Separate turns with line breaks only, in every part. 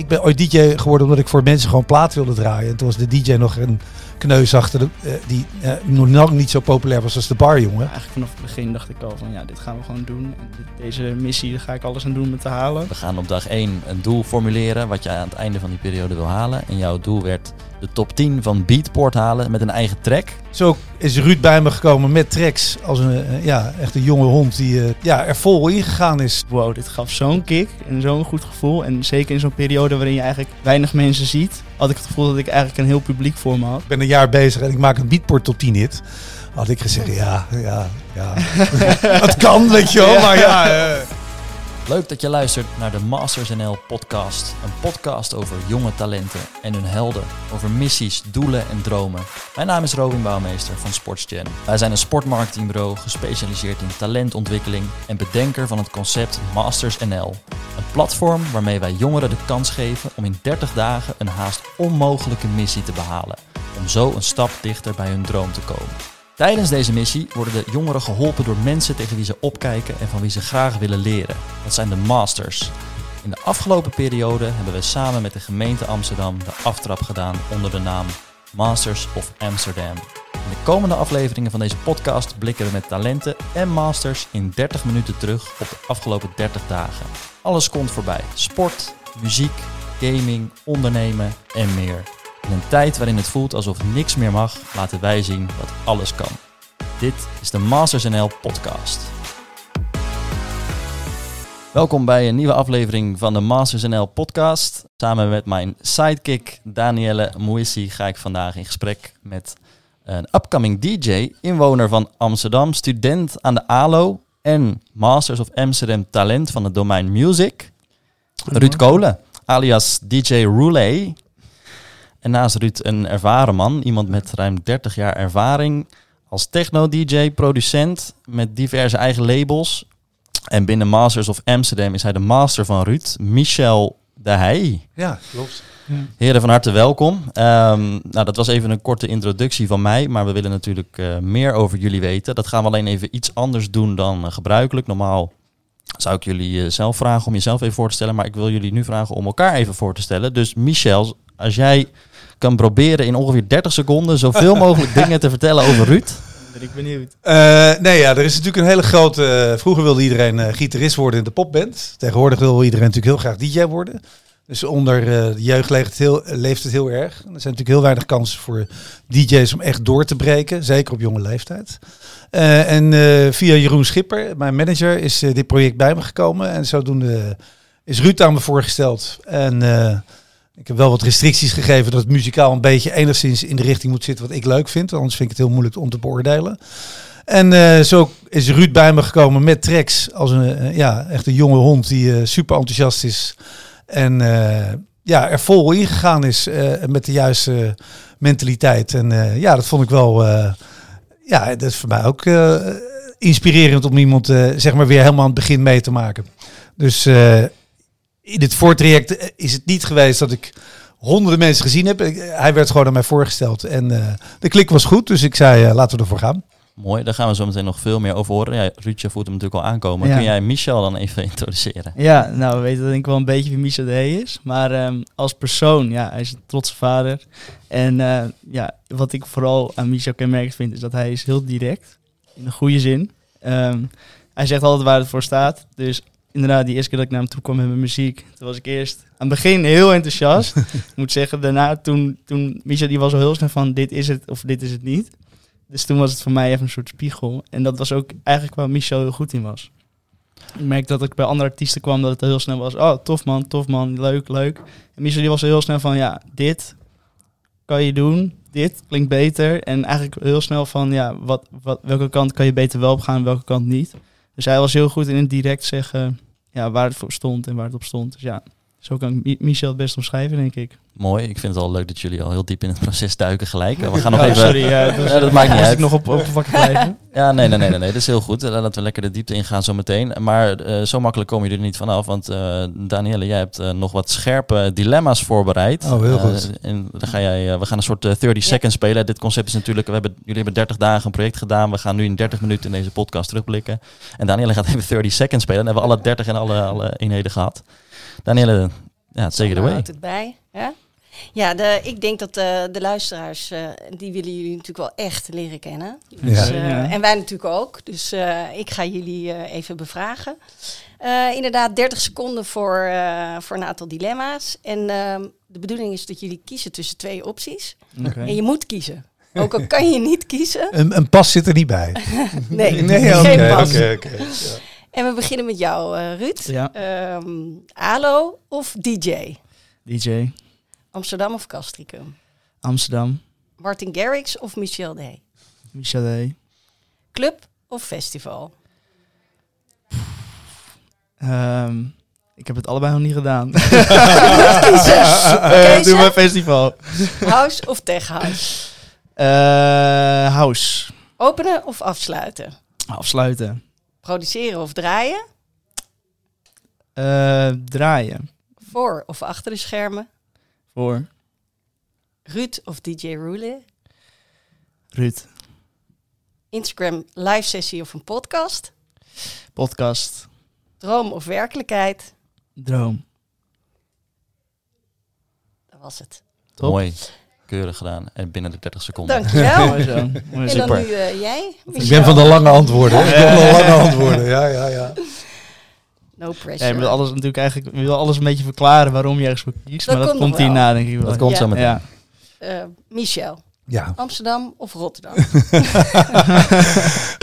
ik ben ooit DJ geworden omdat ik voor mensen gewoon plaat wilde draaien. En toen was de DJ nog een kneus achter de, eh, die eh, nog lang niet zo populair was als de barjongen.
Eigenlijk vanaf het begin dacht ik al van ja, dit gaan we gewoon doen. En dit- deze missie daar ga ik alles aan doen om het te halen.
We gaan op dag 1 een doel formuleren wat je aan het einde van die periode wil halen. En jouw doel werd de top 10 van Beatport halen met een eigen track.
Zo is Ruud bij me gekomen met tracks als een, eh, ja, echt een jonge hond die eh, ja, er vol in gegaan is.
Wow, dit gaf zo'n kick en zo'n goed gevoel. En zeker in zo'n periode waarin je eigenlijk weinig mensen ziet, had ik het gevoel dat ik eigenlijk een heel publiek voor me had.
Ik ben een jaar bezig en ik maak een Beatport top 10 hit. Had ik gezegd, ja, ja, ja. het kan, weet je wel, maar ja. eh,
Leuk dat je luistert naar de Masters NL podcast. Een podcast over jonge talenten en hun helden. Over missies, doelen en dromen. Mijn naam is Robin Bouwmeester van SportsGen. Wij zijn een sportmarketingbureau gespecialiseerd in talentontwikkeling en bedenker van het concept Masters NL. Een platform waarmee wij jongeren de kans geven om in 30 dagen een haast onmogelijke missie te behalen. Om zo een stap dichter bij hun droom te komen. Tijdens deze missie worden de jongeren geholpen door mensen tegen wie ze opkijken en van wie ze graag willen leren. Dat zijn de Masters. In de afgelopen periode hebben we samen met de gemeente Amsterdam de aftrap gedaan onder de naam Masters of Amsterdam. In de komende afleveringen van deze podcast blikken we met talenten en masters in 30 minuten terug op de afgelopen 30 dagen. Alles komt voorbij: sport, muziek, gaming, ondernemen en meer. In een tijd waarin het voelt alsof niks meer mag, laten wij zien dat alles kan. Dit is de Masters NL podcast. Welkom bij een nieuwe aflevering van de Masters NL podcast. Samen met mijn sidekick Danielle Moissi ga ik vandaag in gesprek met een upcoming DJ, inwoner van Amsterdam, student aan de ALO en Masters of Amsterdam talent van het domein Music. Ruud Kolen, alias DJ Roulet. En naast Ruud een ervaren man, iemand met ruim 30 jaar ervaring als techno-DJ, producent met diverse eigen labels. En binnen Masters of Amsterdam is hij de master van Ruud, Michel de Heij.
ja, klopt.
Heren, van harte welkom. Ehm, nou, dat was even een korte introductie van mij, maar we willen natuurlijk eh, meer over jullie weten. Dat gaan we alleen even iets anders doen dan eh, gebruikelijk. Normaal zou ik jullie eh, zelf vragen om jezelf even voor te stellen, maar ik wil jullie nu vragen om elkaar even voor te stellen. Dus Michel, als jij kan proberen in ongeveer 30 seconden zoveel mogelijk dingen te vertellen over Ruud.
Ben ik benieuwd.
Eh, nee, ja, er is natuurlijk een hele grote... vroeger wilde iedereen eh, gitarist worden in de popband. Tegenwoordig wil iedereen natuurlijk heel graag DJ worden. Dus onder eh, de jeugd leeft het, heel, leeft het heel erg. Er zijn natuurlijk heel weinig kansen voor DJ's om echt door te breken. Zeker op jonge leeftijd. Eh, en eh, via Jeroen Schipper, mijn manager, is eh, dit project bij me gekomen. En zodoende is Ruud aan me voorgesteld. En eh, ik heb wel wat restricties gegeven dat het muzikaal een beetje enigszins in de richting moet zitten wat ik leuk vind. Anders vind ik het heel moeilijk om te beoordelen. En eh, zo is Ruud bij me gekomen met tracks als een eh, ja, echt een jonge hond die eh, super enthousiast is. En ja, er vol in gegaan is met de juiste mentaliteit. En ja, dat vond ik wel. ja, dat is voor mij ook inspirerend om iemand zeg maar weer helemaal aan het begin mee te maken. Dus in het voortraject eh, is het niet geweest dat ik honderden mensen gezien heb. Ik- hij werd gewoon aan mij voorgesteld en eh, de klik was goed. Dus ik zei, eh, laten we ervoor gaan.
Mooi, daar gaan we zo meteen nog veel meer over horen. Ja, Ruud, je voelt hem natuurlijk al aankomen.
Ja.
Kun jij Michel dan even introduceren?
Ja, nou we weten denk ik wel een beetje wie Michel de Hey is. Maar ehm, als persoon, ja, hij is een trotse vader. En eh, ja, wat ik vooral aan Michel kenmerkend vind, is dat hij is heel direct. In een goede zin. Ehm, hij zegt altijd waar het voor staat. Dus inderdaad, die eerste keer dat ik naar hem toe kwam met mijn muziek, toen was ik eerst aan het begin heel enthousiast. ik moet zeggen, daarna toen, toen Michel die was al heel snel van dit is het of dit is het niet. Dus toen was het voor mij even een soort spiegel. En dat was ook eigenlijk waar Michel heel goed in was. Ik merkte dat ik bij andere artiesten kwam dat het heel snel was. Oh, tof man, tof man, leuk, leuk. En Michel die was heel snel van, ja, dit kan je doen. Dit klinkt beter. En eigenlijk heel snel van, ja, wat, wat, welke kant kan je beter wel op gaan en welke kant niet. Dus hij was heel goed in het direct zeggen ja, waar het voor stond en waar het op stond. Dus ja, zo kan ik Michel het best omschrijven, denk ik.
Mooi, ik vind het al leuk dat jullie al heel diep in het proces duiken gelijk. We gaan nog
Oh,
even...
sorry, ja, dus,
Ja, dat maakt niet uit.
ik nog op, op wakker blijven.
Ja, nee, nee, nee, nee, nee, dat is heel goed. Eh, Laten we lekker de diepte ingaan zo meteen. Maar eh, zo makkelijk kom je er niet vanaf. Want eh Danielle, jij hebt nog wat scherpe dilemma's voorbereid.
Oh, heel goed.
en dan ga jij, we gaan een soort eh, 30 seconds spelen. Dit concept is natuurlijk, we hebben, jullie hebben 30 dagen een project gedaan. We gaan nu in 30 minuten in deze podcast terugblikken. En Danielle gaat even 30 seconds spelen. Dan hebben we alle 30 en alle, alle eenheden gehad. Danielle, Ja, take it
Sander
away.
houdt het bij. Ja, ja de, ik denk dat eh, de luisteraars, eh, die willen jullie natuurlijk wel echt leren kennen. Dus,
Ja.
eh,
Ja.
En wij natuurlijk ook. Dus eh, ik ga jullie eh, even bevragen. Eh, inderdaad, 30 seconden voor, eh, voor een aantal dilemma's. En ehm, de bedoeling is dat jullie kiezen tussen twee opties. En je moet kiezen. Ook al kan je niet kiezen.
Een, een pas zit er niet bij.
Nee,
Nee, oké,
geen pas.
oké, oké. Ja.
En we beginnen met jou, eh, Ruud.
Ja,
Ehm, Alo of DJ?
DJ.
Amsterdam of Castricum?
Amsterdam.
Martin Garrix of Michel Day?
Michel Day.
Club of festival?
Ehm, ik heb het allebei nog niet gedaan. Eh, doe maar festival.
House of tech house?
Eh, house.
Openen of afsluiten?
Afsluiten.
Produceren of draaien?
Eh, draaien.
Voor of achter de schermen?
Voor
Ruud of DJ Roule?
Ruud.
Instagram live sessie of een podcast?
Podcast.
Droom of werkelijkheid?
Droom.
Dat was het.
Top.
Mooi. Keurig gedaan. En binnen de 30 seconden.
Dankjewel.
Mooi zo. Mooi
En dan nu eh, jij,
Ik ben van de lange antwoorden. hè. Ik ben van de lange antwoorden. Ja, ja, ja.
No pressure.
Ja, je wil alles natuurlijk eigenlijk je wil alles een beetje verklaren waarom je ergens voor kiest.
Dat
maar dat
komt
hierna denk ik wel.
Dat komt
Ja.
zo meteen.
Ja.
Eh, Michel,
Ja.
Amsterdam of Rotterdam?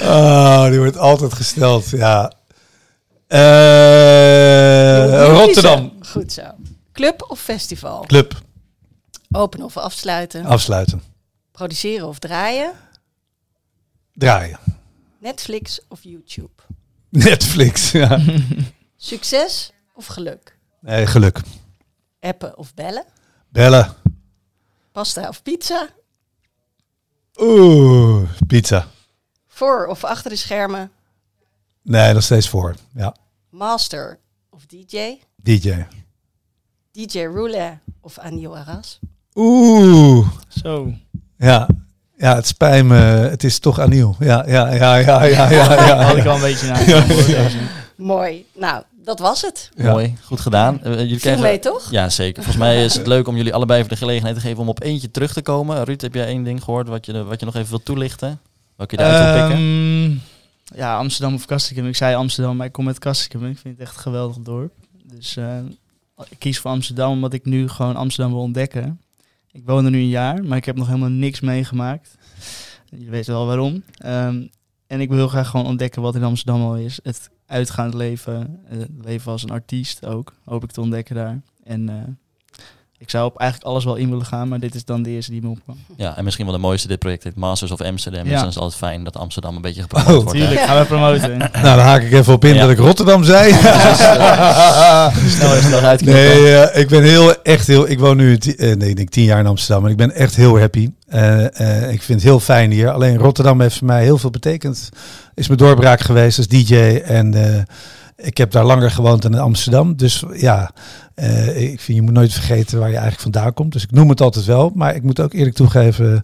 Oh, die wordt altijd gesteld. Ja. Eh, Rotterdam.
Goed zo. Club of festival?
Club.
Openen of afsluiten?
Afsluiten.
Produceren of draaien?
Draaien.
Netflix of YouTube?
Netflix. Ja.
Succes of geluk?
Nee, geluk.
Appen of bellen?
Bellen.
Pasta of pizza?
Oeh, pizza.
Voor of achter de schermen?
Nee, nog steeds voor. Ja.
Master of DJ?
DJ.
DJ Roulette of Anil Arras?
Oeh.
Zo.
Ja. Ja, het spijt me. Het is toch Aniel. Ja, ja, ja, ja, ja, ja, ja.
Had ik al een beetje naar.
Mooi. Nou, dat was het.
Ja.
Mooi. Goed gedaan. Eh, jullie krijgen...
mee, toch?
Ja, zeker. Volgens mij is het leuk om jullie allebei even de gelegenheid te geven om op eentje terug te komen. Ruud, heb jij één ding gehoord wat je, wat je nog even wilt toelichten? Welke je eruit wil pikken?
Ehm, ja, Amsterdam of Kastrikum. Ik zei Amsterdam, maar ik kom met Kastrikum. Ik vind het echt een geweldig dorp. Dus eh, ik kies voor Amsterdam omdat ik nu gewoon Amsterdam wil ontdekken. Ik woon er nu een jaar, maar ik heb nog helemaal niks meegemaakt. Je weet wel waarom. Ehm, en ik wil heel graag gewoon ontdekken wat in Amsterdam al is. Het uitgaand leven, eh, het leven als een artiest ook, hoop ik te ontdekken daar. En eh, ik zou op eigenlijk alles wel in willen gaan, maar dit is dan de eerste die me opkwam.
Ja, en misschien wel de mooiste. Dit project heet Masters of Amsterdam. Dus
Ja.
dan is het altijd fijn dat Amsterdam een beetje gepromoot
Oh,
wordt. hè?
Tuurlijk, gaan we promoten.
Nou, dan haak ik even op in
Ja.
dat ik Rotterdam zei.
Snel, snel uitknippen.
Nee, eh, ik ben heel, echt heel. Ik woon nu eh, nee, ik denk tien jaar in Amsterdam en ik ben echt heel happy. Eh, eh, ik vind het heel fijn hier. Alleen Rotterdam heeft voor mij heel veel betekend. Is mijn doorbraak geweest als DJ en eh, ik heb daar langer gewoond dan in Amsterdam. Dus ja, eh, ik vind je moet nooit vergeten waar je eigenlijk vandaan komt. Dus ik noem het altijd wel, maar ik moet ook eerlijk toegeven.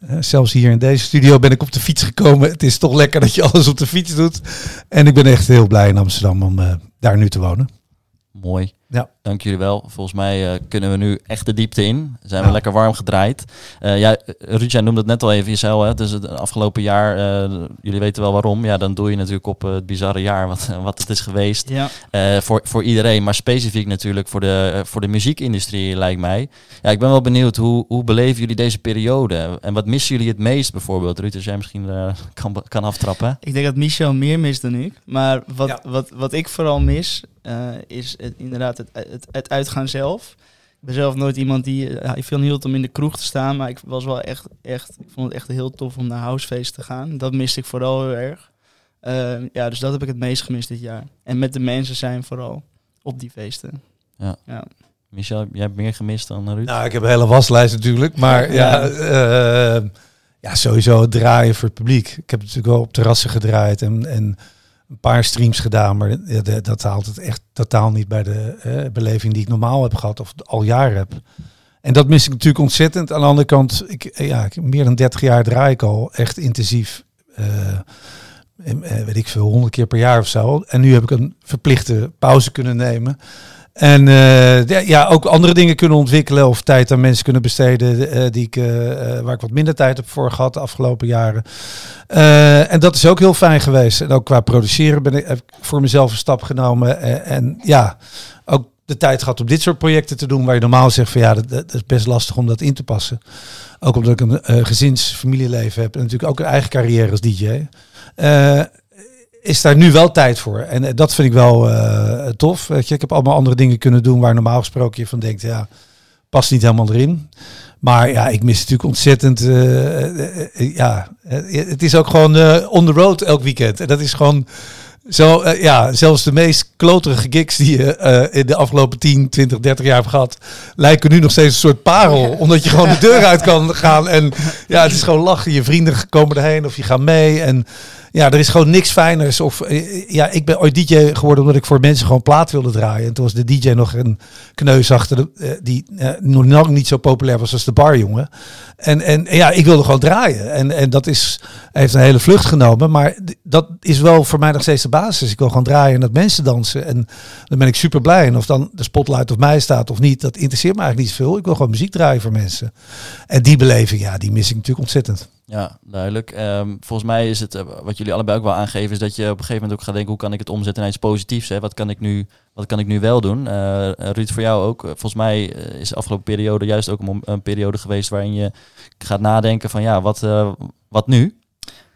eh, zelfs hier in deze studio ben ik op de fiets gekomen. Het is toch lekker dat je alles op de fiets doet. En ik ben echt heel blij in Amsterdam om eh, daar nu te wonen.
Mooi.
Ja.
Dank jullie wel. Volgens mij eh, kunnen we nu echt de diepte in. Zijn we
Ja.
lekker warm gedraaid. Eh ja, Ruud, jij noemde het net al even jezelf. Hè? Dus het afgelopen jaar, eh, jullie weten wel waarom. Ja, dan doe je natuurlijk op het bizarre jaar wat, wat het is geweest.
Ja.
Eh, voor, voor iedereen, maar specifiek natuurlijk voor de, voor de muziekindustrie, lijkt mij. Ja, ik ben wel benieuwd, hoe, hoe beleven jullie deze periode? En wat missen jullie het meest bijvoorbeeld? Ruud, als jij misschien kan, kan aftrappen.
Ik denk dat Michel meer mist dan ik. Maar wat,
Ja.
wat, wat ik vooral mis, is het, inderdaad het, het, het uitgaan zelf. Ik ben zelf nooit iemand die... eh, ik vind hield om in de kroeg te staan, maar ik was wel echt, echt... Ik vond het echt heel tof om naar housefeest te gaan. Dat miste ik vooral heel erg. Eh, ja, dus dat heb ik het meest gemist dit jaar. En met de mensen zijn vooral op die feesten.
Michel, jij hebt meer gemist dan Ruud?
Nou, ik heb een hele waslijst natuurlijk. Maar ja,
Ja.
eh, ja sowieso het draaien voor het publiek. Ik heb natuurlijk wel op terrassen gedraaid en, en een paar streams gedaan. Maar de- dat haalt het echt totaal niet bij de eh, beleving die ik normaal heb gehad of al jaren heb. En dat mis ik natuurlijk ontzettend. Aan de andere kant, ik, eh, ja, meer dan 30 jaar draai ik al echt intensief. eh, en, eh, weet ik veel, honderd keer per jaar of zo. En nu heb ik een verplichte pauze kunnen nemen. En eh, ja, ook andere dingen kunnen ontwikkelen of tijd aan mensen kunnen besteden eh, die ik, eh, waar ik wat minder tijd heb voor gehad de afgelopen jaren. En dat is ook heel fijn geweest. En ook qua produceren ben ik, heb ik voor mezelf een stap genomen. En, en ja, ook de tijd gehad om dit soort projecten te doen waar je normaal zegt van ja, dat, is best lastig om dat in te passen. Ook omdat ik een eh, gezins, familieleven heb en natuurlijk ook een eigen carrière als DJ. Is daar nu wel tijd voor. En eh, dat vind ik wel eh, tof. Weet je, ik heb allemaal andere dingen kunnen doen waar normaal gesproken je van denkt, ja, past niet helemaal erin. Maar ja, ik mis natuurlijk ontzettend. eh, ja, het is ook gewoon on the road elk weekend. En dat is gewoon zo, eh, ja, zelfs de meest kloterige gigs die je eh, in de afgelopen 10, 20, 30 jaar hebt gehad, lijken nu nog steeds een soort parel. Omdat je gewoon de deur uit kan gaan. En ja, het is gewoon lachen. Je vrienden komen erheen of je gaat mee. En ja, er is gewoon niks fijners. Of eh, ja, ik ben ooit DJ geworden omdat ik voor mensen gewoon plaat wilde draaien. En toen was de DJ nog een kneus achter de, die nog lang niet zo populair was als de barjongen. En, en ja, ik wilde gewoon draaien. En, en dat is, heeft een hele vlucht genomen. Maar dat is wel voor mij nog steeds de basis. Ik wil gewoon draaien en dat mensen dansen. En dan ben ik super blij. En of dan de spotlight op mij staat of niet, dat interesseert me eigenlijk niet zoveel. Ik wil gewoon muziek draaien voor mensen. En die beleving, ja, die mis ik natuurlijk ontzettend.
Ja, duidelijk. Ehm, volgens mij is het, eh, wat jullie allebei ook wel aangeven, is dat je op een gegeven moment ook gaat denken, hoe kan ik het omzetten naar iets positiefs? Hè? Wat, kan ik nu, wat kan ik nu wel doen? Eh, Ruud, voor jou ook. Eh, Volgens mij is de afgelopen periode juist ook een, periode geweest waarin je gaat nadenken van, ja, wat, eh, wat nu?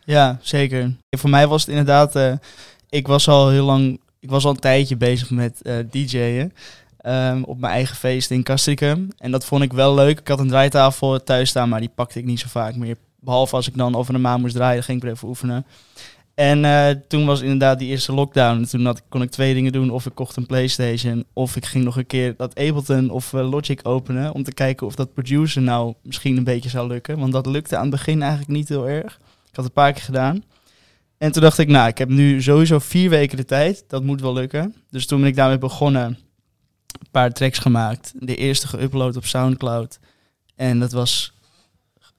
Ja, zeker. Voor mij was het inderdaad, eh, ik was al heel lang, ik was al een tijdje bezig met eh DJ'en. ehm, op mijn eigen feest in Castricum. En dat vond ik wel leuk. Ik had een draaitafel thuis staan, maar die pakte ik niet zo vaak meer. Behalve als ik dan over een maand moest draaien, ging ik er even oefenen. En eh, toen was inderdaad die eerste lockdown. En toen kon ik twee dingen doen. Of ik kocht een Playstation. Of ik ging nog een keer dat Ableton of eh, Logic openen. Om te kijken of dat producer nou misschien een beetje zou lukken. Want dat lukte aan het begin eigenlijk niet heel erg. Ik had het een paar keer gedaan. En toen dacht ik, nou, ik heb nu sowieso vier weken de tijd. Dat moet wel lukken. Dus toen ben ik daarmee begonnen. Een paar tracks gemaakt. De eerste geüpload op Soundcloud. En dat was...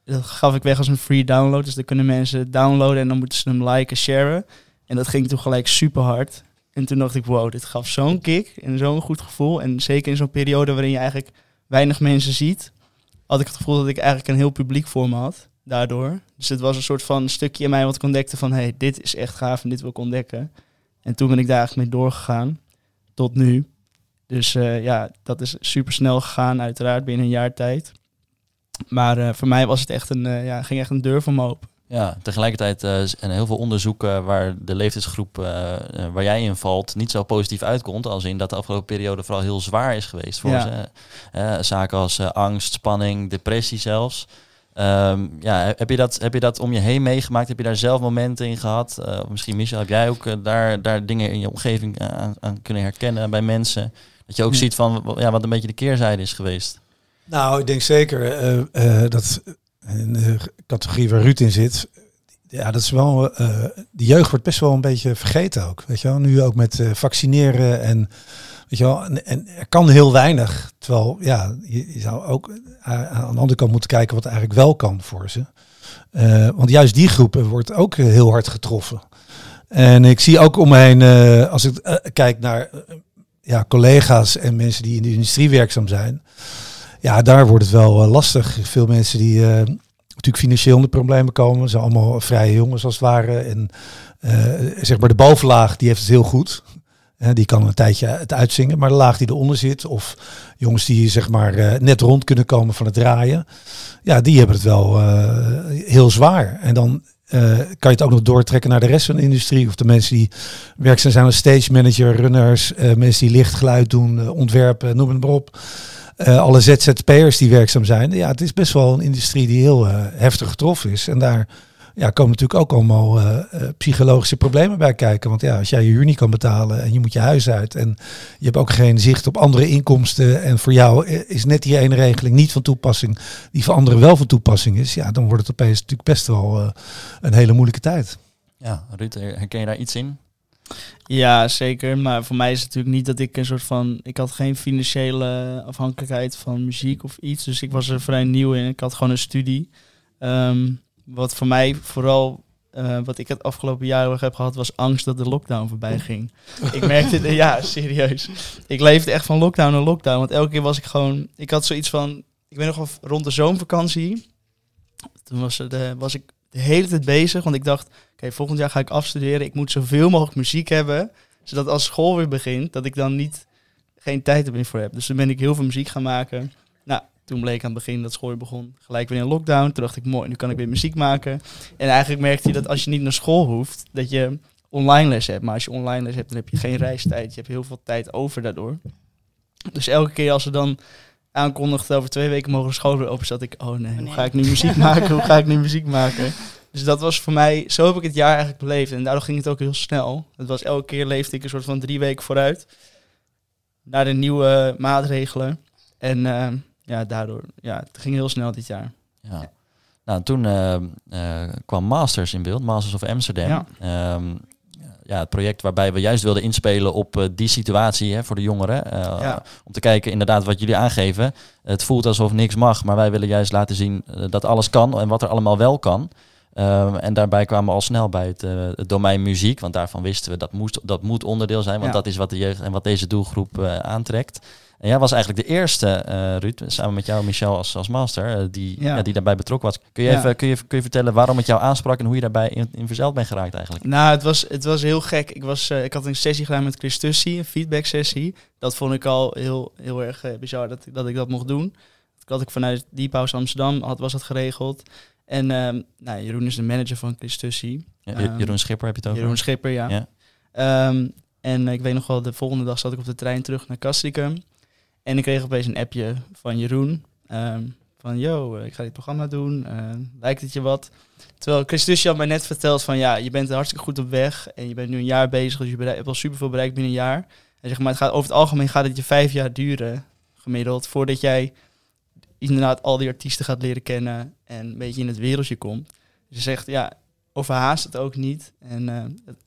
Dat gaf ik weg als een free download. Dus dan kunnen mensen downloaden en dan moeten ze hem liken, sharen. En dat ging toen gelijk super hard. En toen dacht ik, wow, dit gaf zo'n kick en zo'n goed gevoel. En zeker in zo'n periode waarin je eigenlijk weinig mensen ziet, had ik het gevoel dat ik eigenlijk een heel publiek voor me had. Daardoor. Dus het was een soort van stukje in mij wat ik ontdekte van, hey, dit is echt gaaf en dit wil ik ontdekken. En toen ben ik daar eigenlijk mee doorgegaan. Tot nu. Dus eh, ja, dat is super snel gegaan, uiteraard, binnen een jaar tijd. Maar eh, voor mij was het echt een, eh, ja, ging echt een deur voor me open.
Ja, tegelijkertijd zijn heel veel onderzoeken waar de leeftijdsgroep waar jij in valt niet zo positief uitkomt. Als in dat de afgelopen periode vooral heel zwaar is geweest voor
Ja.
ze. Zaken als angst, spanning, depressie zelfs. Ehm, ja, heb je, dat, heb je dat om je heen meegemaakt? Heb je daar zelf momenten in gehad? Eh, of misschien Michel, heb jij ook eh, daar, daar dingen in je omgeving eh, aan, aan kunnen herkennen bij mensen? Dat je ook
Ja.
ziet van ja, wat een beetje de keerzijde is geweest.
Nou, ik denk zeker dat in de categorie waar Ruud in zit, ja, dat is wel. eh, de jeugd wordt best wel een beetje vergeten ook. Weet je wel, nu ook met vaccineren en. Weet je wel, en, er kan heel weinig. Terwijl, ja, je, je zou ook a- aan de andere kant moeten kijken wat eigenlijk wel kan voor ze. Eh, want juist die groepen wordt ook eh, heel hard getroffen. En ik zie ook om me heen, eh, als ik eh, kijk naar eh, ja, collega's en mensen die in de industrie werkzaam zijn. Ja, daar wordt het wel eh, lastig. Veel mensen die eh, natuurlijk financieel in de problemen komen. Zijn allemaal vrije jongens als het ware. En eh, zeg maar de bovenlaag, die heeft het heel goed. Die kan een tijdje het uitzingen. Maar de laag die eronder zit, of jongens die zeg maar eh, net rond kunnen komen van het draaien. Ja, die hebben het wel eh, heel zwaar. En dan eh, kan je het ook nog doortrekken naar de rest van de industrie. Of de mensen die werkzaam zijn als stage manager, runners. mensen die licht, geluid doen, ontwerpen, noem het maar op. Alle ZZP'ers die werkzaam zijn. Ja, het is best wel een industrie die heel heftig getroffen is. En daar ja, komen natuurlijk ook allemaal eh, eh, psychologische problemen bij kijken. Want ja, als jij je huur niet kan betalen en je moet je huis uit en je hebt ook geen zicht op andere inkomsten en voor jou is net die ene regeling niet van toepassing, die voor anderen wel van toepassing is, ja, dan wordt het opeens natuurlijk best wel eh, een hele moeilijke tijd.
Ja, Ruud, her- herken je daar iets in?
Ja, zeker. Maar voor mij is het natuurlijk niet dat ik een soort van... Ik had geen financiële afhankelijkheid van muziek of iets. Dus ik was er vrij nieuw in. Ik had gewoon een studie. Ehm, wat voor mij vooral eh, wat ik het afgelopen jaar heb gehad, was angst dat de lockdown voorbij ging. ik merkte, ja, serieus. Ik leefde echt van lockdown naar lockdown. Want elke keer was ik gewoon, ik had zoiets van, ik weet nog wel rond de zomervakantie. Toen was, het, eh, was ik de hele tijd bezig, want ik dacht, oké, volgend jaar ga ik afstuderen. Ik moet zoveel mogelijk muziek hebben, zodat als school weer begint, dat ik dan niet geen tijd er meer voor heb. Dus toen ben ik heel veel muziek gaan maken. Nou, toen bleek aan het begin dat school begon, gelijk weer in lockdown. Toen dacht ik, mooi, nu kan ik weer muziek maken. En eigenlijk merkte je dat als je niet naar school hoeft, dat je online les hebt. Maar als je online les hebt, dan heb je geen reistijd. Je hebt heel veel tijd over daardoor. Dus elke keer als ze dan aankondigde over twee weken mogen scholen weer open, zat ik, oh nee, hoe ga ik nu muziek maken? Hoe ga ik nu muziek maken? Dus dat was voor mij, zo heb ik het jaar eigenlijk beleefd. En daardoor ging het ook heel snel. Het was elke keer leefde ik een soort van drie weken vooruit naar de nieuwe maatregelen. En uh, ja, daardoor, ja, het ging heel snel dit jaar.
Ja. Nou, toen uh, uh, kwam Masters in beeld, Masters of Amsterdam. Ja. Um, ja, het project waarbij we juist wilden inspelen op uh, die situatie hè, voor de jongeren. Ja. Om te kijken, inderdaad, wat jullie aangeven. Het voelt alsof niks mag, maar wij willen juist laten zien dat alles kan en wat er allemaal wel kan. Um, en daarbij kwamen we al snel bij het, uh, het, domein muziek, want daarvan wisten we dat moest, dat moet onderdeel zijn, want ja. dat is wat de jeugd en wat deze doelgroep uh, aantrekt. En jij was eigenlijk de eerste, uh, Ruud, samen met jou, Michel, als, als master, die, ja. Ja, die daarbij betrokken was. Kun je, even, kun, je, kun je vertellen waarom het jou aansprak en hoe je daarbij in, in verzeld bent geraakt eigenlijk?
Nou, het was, het was heel gek. Ik, was, ik had een sessie gedaan met Chris Tussie, een feedback sessie. Dat vond ik al heel, heel erg bizar dat, dat ik dat mocht doen. Dat had ik vanuit Deep House Amsterdam, had, was dat geregeld. En um, nou, Jeroen is de manager van Christussie.
Ja, um, Jeroen Schipper heb je het over?
Jeroen Schipper, ja. ja. Um, en ik weet nog wel, de volgende dag zat ik op de trein terug naar Castricum. En ik kreeg opeens een appje van Jeroen. van, yo, ik ga dit programma doen. Uh, lijkt het je wat? Terwijl Christussie had mij net verteld van, ja, je bent hartstikke goed op weg. En je bent nu een jaar bezig, dus je hebt al superveel bereikt binnen een jaar. En zeg maar, het gaat, over het algemeen gaat het je vijf jaar duren, gemiddeld, voordat jij inderdaad al die artiesten gaat leren kennen en een beetje in het wereldje komt. Dus je zegt, ja, overhaast het ook niet. En uh, het,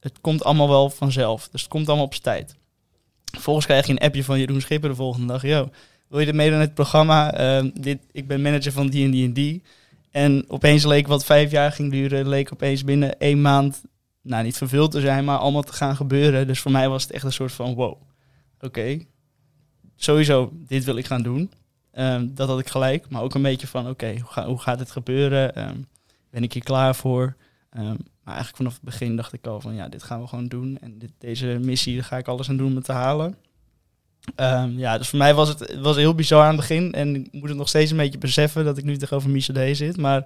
het, komt allemaal wel vanzelf. Dus het komt allemaal op zijn tijd. Vervolgens krijg je een appje van Jeroen Schipper de volgende dag. Yo, wil je er meedoen in het programma? Uh, dit, ik ben manager van die en die en die. En opeens leek wat vijf jaar ging duren, leek opeens binnen één maand, nou niet vervuld te zijn, maar allemaal te gaan gebeuren. Dus voor mij was het echt een soort van wow. Oké, sowieso, dit wil ik gaan doen. Um, dat had ik gelijk. Maar ook een beetje van, oké, hoe, ga, hoe, gaat dit gebeuren? Um, ben ik hier klaar voor? Um, maar eigenlijk vanaf het begin dacht ik al van, ja, dit gaan we gewoon doen. En dit, deze missie, daar ga ik alles aan doen om het te halen. ja, dus voor mij was het, was heel bizar aan het begin. En ik moet het nog steeds een beetje beseffen dat ik nu tegenover Michel D zit. Maar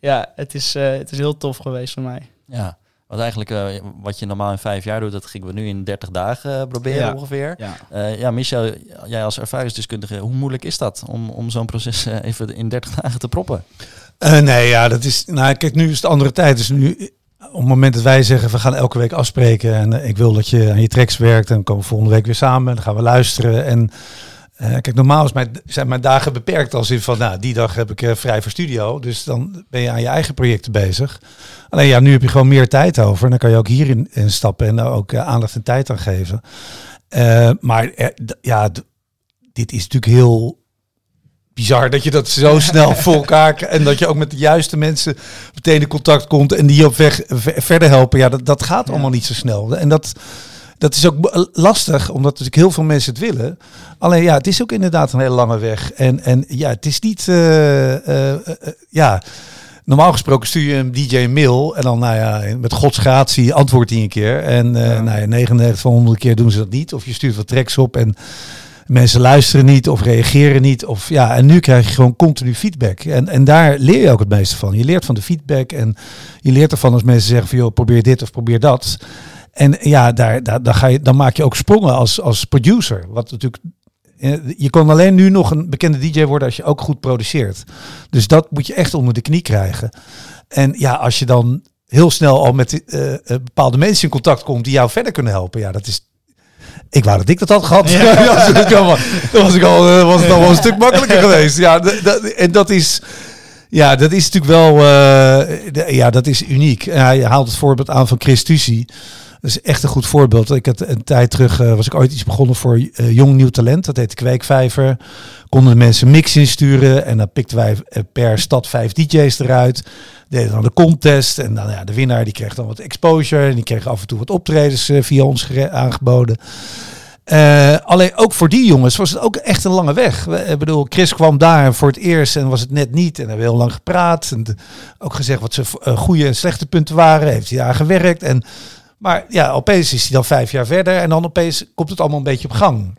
ja, het is, uh, het is heel tof geweest voor mij.
Ja, wat eigenlijk uh, wat je normaal in vijf jaar doet, dat gingen we nu in 30 dagen uh, proberen
ja.
ongeveer.
Ja,
uh, ja Michel, jij als ervaringsdeskundige, hoe moeilijk is dat om, om zo'n proces even in 30 dagen te proppen?
nee, ja, dat is. Nou, kijk, nu is het andere tijd. Dus nu, op het moment dat wij zeggen, we gaan elke week afspreken en ik wil dat je aan je tracks werkt, en dan komen we volgende week weer samen en dan gaan we luisteren. En uh, kijk, normaal is mijn, zijn mijn dagen beperkt als in van, nou, die dag heb ik uh, vrij voor studio. Dus dan ben je aan je eigen projecten bezig. Alleen ja, nu heb je gewoon meer tijd over. En dan kan je ook hierin in stappen en daar ook aandacht en tijd aan geven. maar ja, dit is natuurlijk heel bizar dat je dat zo snel voor elkaar en dat je ook met de juiste mensen meteen in contact komt en die op weg verder helpen. Ja, dat, dat gaat ja. allemaal niet zo snel. En dat dat is ook lastig, omdat natuurlijk heel veel mensen het willen. Alleen ja, het is ook inderdaad een hele lange weg. En, en ja, het is niet. Uh, uh, uh, ja. Normaal gesproken stuur je een DJ een mail en dan, nou ja, met gods gratie antwoordt hij een keer. En ja. nou ja, 99 van 100 keer doen ze dat niet. Of je stuurt wat tracks op en mensen luisteren niet of reageren niet. Of, ja, en nu krijg je gewoon continu feedback. En, en daar leer je ook het meeste van. Je leert van de feedback en je leert ervan als mensen zeggen van, probeer dit of probeer dat. En ja, daar, daar, daar ga je, dan maak je ook sprongen als, als producer. Wat natuurlijk. Je kan alleen nu nog een bekende DJ worden als je ook goed produceert. Dus dat moet je echt onder de knie krijgen. En ja, als je dan heel snel al met uh, bepaalde mensen in contact komt die jou verder kunnen helpen. Ja, dat is. Ik wou dat ik dat had gehad. Ja. dan was, ik al, was het al wel een stuk makkelijker geweest. Ja, en dat is. Ja, dat is natuurlijk wel. Uh, de, ja, dat is uniek. hij haalt het voorbeeld aan van Chris Tucci. Is echt een goed voorbeeld. Ik had een tijd terug uh, was ik ooit iets begonnen voor uh, jong nieuw talent. Dat heette Kweekvijver. Konden mensen mix insturen en dan pikten wij per stad vijf DJ's eruit. Deden dan de contest en dan ja, de winnaar die kreeg dan wat exposure en die kreeg af en toe wat optredens via ons aangeboden. Alleen ook voor die jongens was het ook echt een lange weg. Ik bedoel, Chris kwam daar voor het eerst en was het net niet. En hebben heel lang gepraat. En ook gezegd wat zijn goede en slechte punten waren. Heeft hij daar gewerkt. En, maar ja, opeens is hij dan vijf jaar verder. En dan opeens komt het allemaal een beetje op gang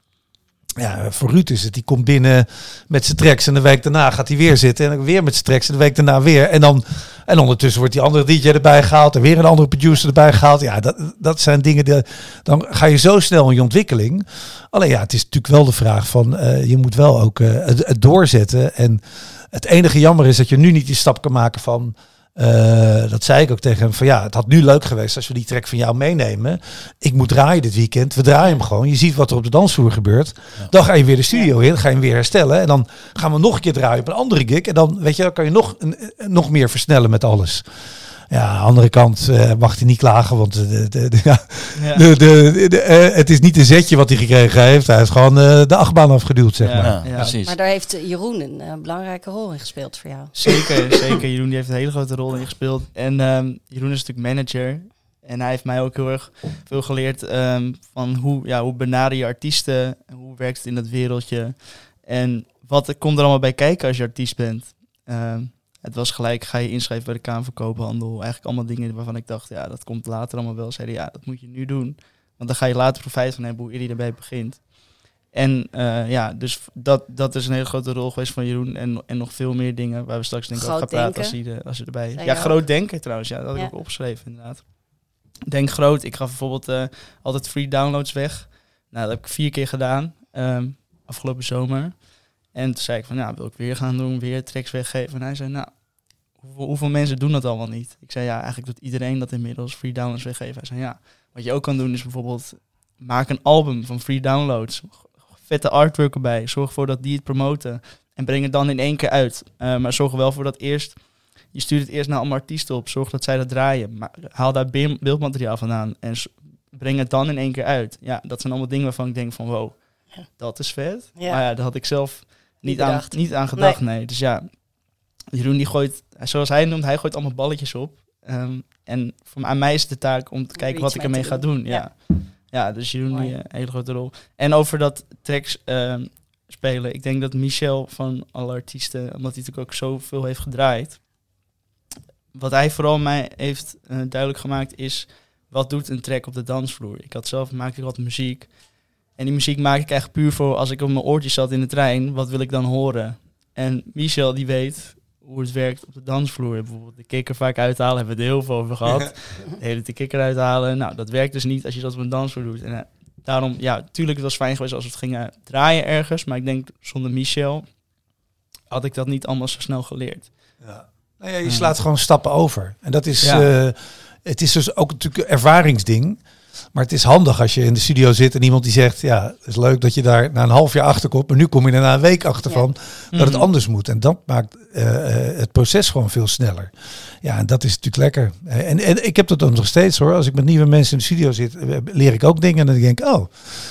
ja, voor Ruud is het. Die komt binnen met zijn tracks en de week daarna gaat hij weer zitten. En weer met zijn tracks en de week daarna weer. En, dan, en ondertussen wordt die andere DJ erbij gehaald en weer een andere producer erbij gehaald. Ja, dat, dat zijn dingen, dan ga je zo snel in je ontwikkeling. Alleen ja, het is natuurlijk wel de vraag van, uh, je moet wel ook het, het doorzetten. En het enige jammer is dat je nu niet die stap kan maken van... Uh, dat zei ik ook tegen hem van ja, het had nu leuk geweest als we die track van jou meenemen. Ik moet draaien dit weekend. We draaien hem gewoon. Je ziet wat er op de dansvloer gebeurt. Ja. Dan ga je weer de studio in, ga je hem weer herstellen. En dan gaan we nog een keer draaien op een andere gig. En dan weet je, dan kan je nog, een, nog meer versnellen met alles. Ja, aan de andere kant uh, mag hij niet klagen, want de, de, de, ja, de, de, de, uh, het is niet een zetje wat hij gekregen heeft. Hij heeft gewoon uh, de achtbaan afgeduwd, zeg
ja,
maar.
Ja, precies.
Maar daar heeft Jeroen een belangrijke rol in gespeeld voor jou.
Zeker, zeker. Jeroen die heeft een hele grote rol in gespeeld. En um, Jeroen is natuurlijk manager. En hij heeft mij ook heel erg veel geleerd um, van hoe, ja, hoe benader je artiesten, hoe werkt het in dat wereldje. En wat komt er allemaal bij kijken als je artiest bent. Um, het was gelijk, ga je inschrijven bij de Kamer van Koophandel. Eigenlijk allemaal dingen waarvan ik dacht, ja, dat komt later allemaal wel. Zeiden, ja, dat moet je nu doen. Want dan ga je later profijt van hebben hoe eerder je erbij begint. En uh, ja, dus dat, dat is een hele grote rol geweest van Jeroen. En, en nog veel meer dingen waar we straks denk ik over gaan praten als hij, de, als hij erbij is. Ja, groot denken trouwens. Ja, dat had ja. ik ook opgeschreven inderdaad. Denk groot. Ik gaf bijvoorbeeld uh, altijd free downloads weg. Nou, dat heb ik vier keer gedaan. Um, afgelopen zomer. En toen zei ik van, ja, wil ik weer gaan doen, weer tracks weggeven. En hij zei, nou, hoeveel, hoeveel mensen doen dat allemaal niet? Ik zei, ja, eigenlijk doet iedereen dat inmiddels, free downloads weggeven. Hij zei, ja, wat je ook kan doen is bijvoorbeeld, maak een album van free downloads. Vette artwork erbij, zorg ervoor dat die het promoten. En breng het dan in één keer uit. Uh, maar zorg er wel voor dat eerst, je stuurt het eerst naar allemaal artiesten op. Zorg dat zij dat draaien. Maar haal daar beeldmateriaal vandaan en breng het dan in één keer uit. Ja, dat zijn allemaal dingen waarvan ik denk van, wow, dat is vet. Ja. Maar ja, dat had ik zelf niet, aan, niet aan gedacht, nee. nee. Dus ja, Jeroen die gooit, zoals hij noemt, hij gooit allemaal balletjes op. Um, en voor, aan mij is het de taak om te kijken wat ik ermee ga doen. Ja. ja. Ja, dus Jeroen die een hele grote rol. En over dat tracks um, spelen. Ik denk dat Michel van alle artiesten, omdat hij natuurlijk ook zoveel heeft gedraaid. Wat hij vooral mij heeft uh, duidelijk gemaakt is, wat doet een track op de dansvloer? Ik had zelf, maakte ik wat muziek. En die muziek maak ik echt puur voor als ik op mijn oortjes zat in de trein, wat wil ik dan horen? En Michel die weet hoe het werkt op de dansvloer. Bijvoorbeeld de kikker vaak uithalen, hebben we het heel veel over gehad. De hele de kikker uithalen. Nou, dat werkt dus niet als je dat op een dansvloer doet. En uh, daarom, ja, tuurlijk, het was fijn geweest als we het gingen draaien ergens. Maar ik denk, zonder Michel had ik dat niet allemaal zo snel geleerd.
Ja. Nou ja, je slaat gewoon stappen over. En dat is, ja. uh, het is dus ook natuurlijk een ervaringsding. Maar het is handig als je in de studio zit en iemand die zegt, ja, het is leuk dat je daar na een half jaar achter komt, maar nu kom je er na een week achter van dat het anders moet. En dat maakt uh, het proces gewoon veel sneller. Ja, en dat is natuurlijk lekker. En, en ik heb dat ook nog steeds hoor. Als ik met nieuwe mensen in de studio zit, leer ik ook dingen en dan denk ik, oh,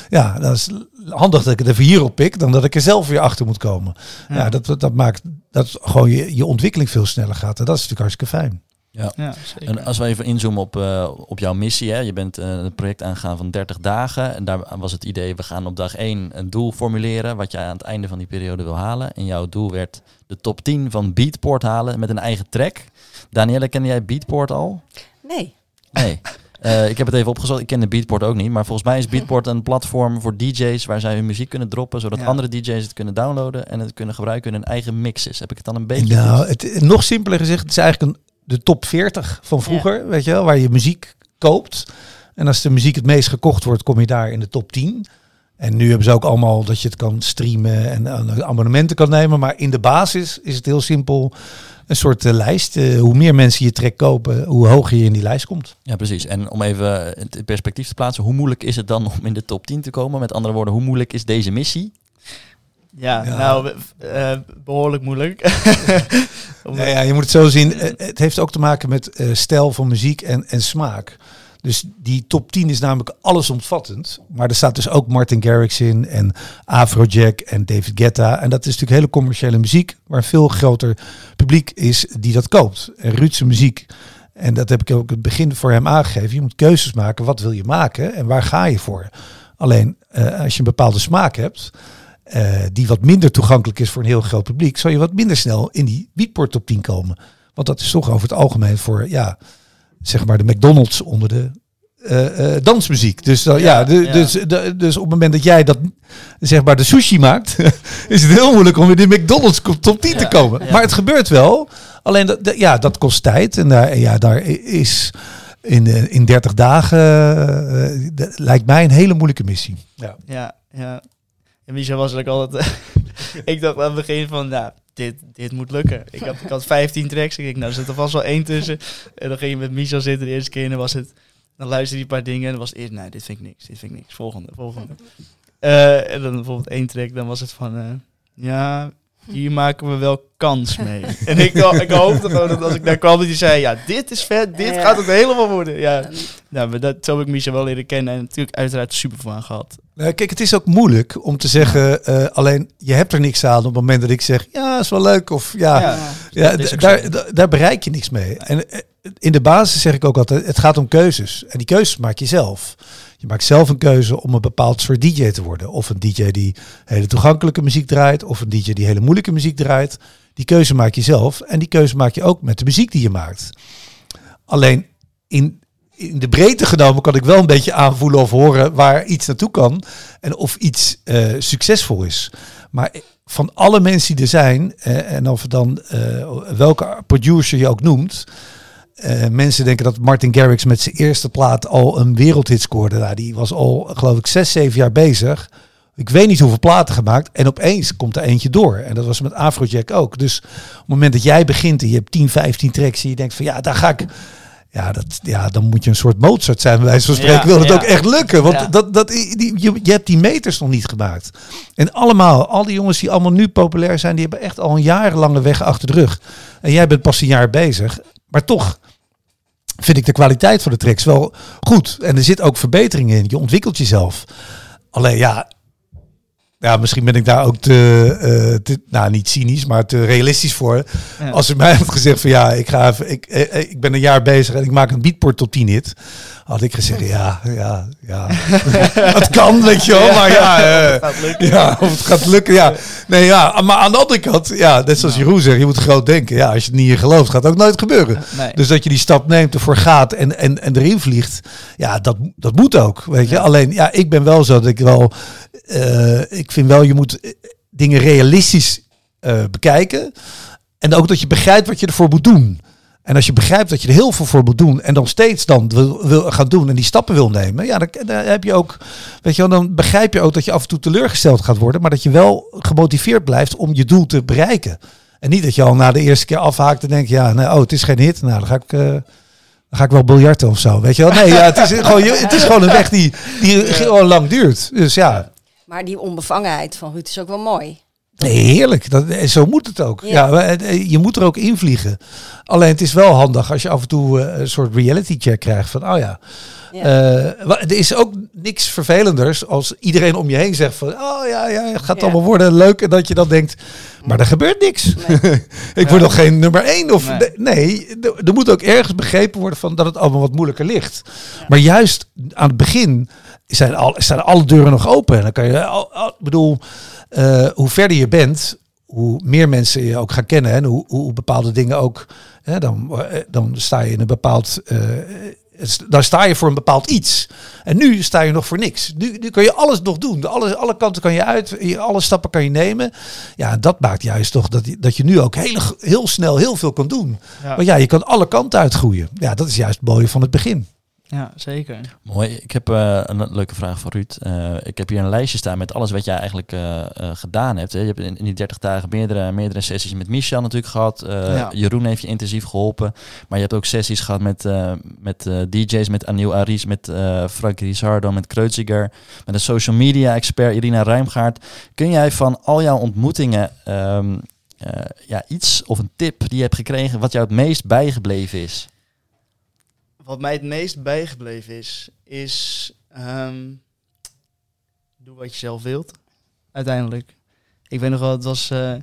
ja, dat is handig dat ik het even hierop pik, dan dat ik er zelf weer achter moet komen. Ja, ja dat, dat maakt dat gewoon je, je ontwikkeling veel sneller gaat. En dat is natuurlijk hartstikke fijn.
Ja. ja en als we even inzoomen op, uh, op jouw missie. Hè. Je bent uh, een project aangegaan van 30 dagen. En daar was het idee, we gaan op dag 1 een doel formuleren. Wat je aan het einde van die periode wil halen. En jouw doel werd de top 10 van Beatport halen met een eigen track. Danielle, kende jij Beatport al?
Nee.
Nee. Uh, ik heb het even opgezocht. Ik ken de Beatport ook niet. Maar volgens mij is Beatport een platform voor DJ's waar zij hun muziek kunnen droppen. Zodat ja. andere DJ's het kunnen downloaden en het kunnen gebruiken in hun eigen mixes. Heb ik het dan een beetje.
Nou, het, nog simpeler gezegd, het is eigenlijk een de top 40 van vroeger, ja. weet je wel, waar je muziek koopt. En als de muziek het meest gekocht wordt, kom je daar in de top 10. En nu hebben ze ook allemaal dat je het kan streamen en uh, abonnementen kan nemen. Maar in de basis is het heel simpel een soort uh, lijst. Uh, hoe meer mensen je trek kopen, hoe hoger je in die lijst komt.
Ja, precies. En om even het perspectief te plaatsen, hoe moeilijk is het dan om in de top 10 te komen? Met andere woorden, hoe moeilijk is deze missie?
Ja, ja, nou, uh, behoorlijk moeilijk.
ja, ja, je moet het zo zien. Het heeft ook te maken met uh, stijl van muziek en, en smaak. Dus die top 10 is namelijk allesomvattend. Maar er staat dus ook Martin Garrix in en Afrojack en David Guetta. En dat is natuurlijk hele commerciële muziek, waar veel groter publiek is die dat koopt. En Ruudse muziek. En dat heb ik ook het begin voor hem aangegeven. Je moet keuzes maken. Wat wil je maken en waar ga je voor? Alleen eh, als je een bepaalde smaak hebt, eh, die wat minder toegankelijk is voor een heel groot publiek, zal je wat minder snel in die beatport top 10 komen. Want dat is toch over het algemeen voor, ja, zeg maar de McDonald's onder de eh, eh, dansmuziek. Dus, ja,
Ja,
de-
ja.
Dus, de- dus op het moment dat jij dat, zeg maar, de sushi maakt, is het heel moeilijk om in de McDonald's top 10 te komen. Maar het gebeurt wel. Alleen, dat, ja, dat kost tijd. En daar, ja, daar is in, in 30 dagen, dat lijkt mij een hele moeilijke missie. Ja.
Ja, ja. En Michel was ook altijd... ik dacht aan het begin van, nou, dit, dit moet lukken. Ik had, ik had 15 tracks. Ik dacht, nou, er zit er vast wel één tussen. En dan ging je met Michel zitten de eerste keer en dan was het... Dan luisterde hij een paar dingen en dan was het eerst, nee, dit vind ik niks, dit vind ik niks. Volgende, volgende. Eh, en dan bijvoorbeeld één track, dan was het van, eh, ja, hier maken we wel kans mee. en ik, dacht- ik hoopte gewoon dat als ik daar kwam, dat hij zei, ja, dit is vet, dit
Ja.
gaat het helemaal worden. Ja, nou, maar dat, zo heb ik Michel wel leren kennen en natuurlijk uiteraard super van gehad.
Nou, kijk, het is ook moeilijk om te zeggen, eh, alleen je hebt er niks aan op het moment dat ik zeg, ja, is wel leuk. Of ja,
Ja.
Ja, daar,
zo.
d- daar bereik je niks mee. En eh, in de basis zeg ik ook altijd, het gaat om keuzes. En die keuzes maak je zelf. Je maakt zelf een keuze om een bepaald soort DJ te worden. Of een DJ die hele toegankelijke muziek draait. Of een DJ die hele moeilijke muziek draait. Die keuze maak je zelf. En die keuze maak je ook met de muziek die je maakt. Alleen in, in de breedte genomen kan ik wel een beetje aanvoelen of horen waar iets naartoe kan. En of iets eh, succesvol is. Maar van alle mensen die er zijn, eh, en of dan eh, welke producer je ook noemt. Eh, mensen denken dat Martin Garrix met zijn eerste plaat al een wereldhit scoorde. Nou, die was al, geloof ik, zes, zeven jaar bezig. Ik weet niet hoeveel platen gemaakt. En opeens komt er eentje door. En dat was met Afrojack ook. Dus op het moment dat jij begint en je hebt 10, 15 tracks. En je denkt van ja, daar ga ik. Ja, dat, ja, dan moet je een soort Mozart zijn, bij wijze van spreken.
Ja,
wil het
ja.
ook echt lukken. Want
Ja.
dat, dat, die, je, je hebt die meters nog niet gemaakt. En allemaal, al die jongens die allemaal nu populair zijn, die hebben echt al een jarenlange weg achter de rug. En jij bent pas een jaar bezig. Maar toch vind ik de kwaliteit van de tracks wel goed. En er zit ook verbetering in. Je ontwikkelt jezelf. Alleen ja, ja misschien ben ik daar ook te, eh, te nou niet cynisch, maar te realistisch voor.
Ja.
Als u mij had gezegd van ja, ik, ga even, ik, eh, eh, ik ben een jaar bezig en ik maak een beatport tot 10 hit. Had ik gezegd ja, ja, ja. Het kan, weet je wel. Maar ja, eh,
gaat lukken.
ja, of het gaat lukken, ja. Nee, ja, maar aan de andere kant, ja, net zoals Jeroen zegt, je moet groot denken. Ja, als je het niet in gelooft, gaat het ook nooit gebeuren.
Nee.
Dus dat je die stap neemt, ervoor gaat en, en, en erin vliegt, ja, dat, dat moet ook, weet je. Alleen, ja, ik ben wel zo dat ik wel, eh, ik vind wel, je moet eh, dingen realistisch bekijken. En ook dat je begrijpt wat je ervoor moet doen. En als je begrijpt dat je er heel veel voor moet doen en dan steeds dan wil, wil gaan doen en die stappen wil nemen, ja, dan, dan heb je ook, weet je wel, dan begrijp je ook dat je af en toe teleurgesteld gaat worden, maar dat je wel gemotiveerd blijft om je doel te bereiken. En niet dat je al na de eerste keer afhaakt en denkt, ja, nee, oh, het is geen hit, nou, dan ga ik, eh, dan ga ik wel biljarten of zo, weet je wel. Nee, ja, het, is gewoon, het is gewoon een weg die, die gewoon lang duurt. Dus ja,
Maar die onbevangenheid van Ruud is ook wel mooi.
Nee, heerlijk. Dat, en zo moet het ook. Ja. Het- eh, je moet er ook invliegen. Alleen het is wel handig als je af en toe eh, een soort reality check krijgt van, oh ja. Eh, er is ook niks vervelenders als iedereen om je heen zegt van, oh ja, ja het gaat
Ja.
allemaal worden leuk. En dat je dan denkt, maar er gebeurt niks. Ik word nog geen nummer één. Of,
Nee.
nee, nee, er- moet ook ergens begrepen worden van dat het allemaal wat moeilijker ligt. Maar juist aan het begin zijn, al, staan alle deuren nog open. En dan kan je, al, al- ik bedoel, eh, hoe verder je bent, hoe meer mensen je ook gaan kennen. En hoe, hoe bepaalde dingen ook, hè, dan, eh, dan sta je in een bepaald... eh, dan sta je voor een bepaald iets. En nu sta je nog voor niks. Nu, nu kan je alles nog doen. Alle, alle kanten kan je uit. Alle stappen kan je nemen. Ja, dat maakt juist toch dat, je- dat je nu ook heel, heel snel heel veel kan doen.
Ja.
Want ja, je kan alle kanten uitgroeien. Ja, dat is juist het mooie van het begin.
Ja, zeker.
Mooi. Ik heb eh, een leuke vraag voor Ruud. Eh, ik heb hier een lijstje staan met alles wat jij eigenlijk eh, gedaan hebt. Hè. Je hebt in, in die 30 dagen meerdere, meerdere sessies met Michel natuurlijk gehad. Eh,
Ja.
Jeroen heeft je intensief geholpen. Maar je hebt ook sessies gehad met, met DJ's, met Anil Aris, met Frank Rizardo, met Kreuziger, met een social media expert Irina Ruimgaard. Kun jij van al jouw ontmoetingen ehm, eh, ja, iets of een tip die je hebt gekregen wat jou het meest bijgebleven is?
Wat mij het meest bijgebleven is, is ehm, doe wat je zelf wilt. Uiteindelijk. Ik weet nog wel, het was, eh,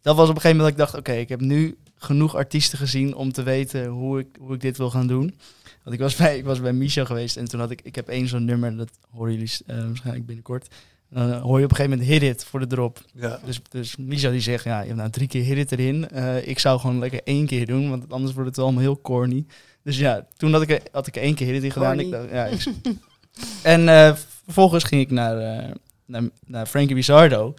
dat was op een gegeven moment dat ik dacht, oké, ik heb nu genoeg artiesten gezien om te weten hoe ik, hoe ik dit wil gaan doen. Want ik was bij, ik was bij Michel geweest en toen had ik, ik heb één zo'n nummer, dat horen jullie eh, waarschijnlijk binnenkort. Dan hoor je op een gegeven moment hit it voor de drop.
Ja.
Dus, dus Michel die zegt, ja, je hebt nou drie keer hit it erin. Eh, ik zou gewoon lekker één keer doen, want anders wordt het allemaal heel corny. Dus ja, toen had ik, had ik één keer hit it in gedaan. Ik dacht, ja, ik- en eh, vervolgens ging ik naar, eh, naar, naar Frankie Bizardo.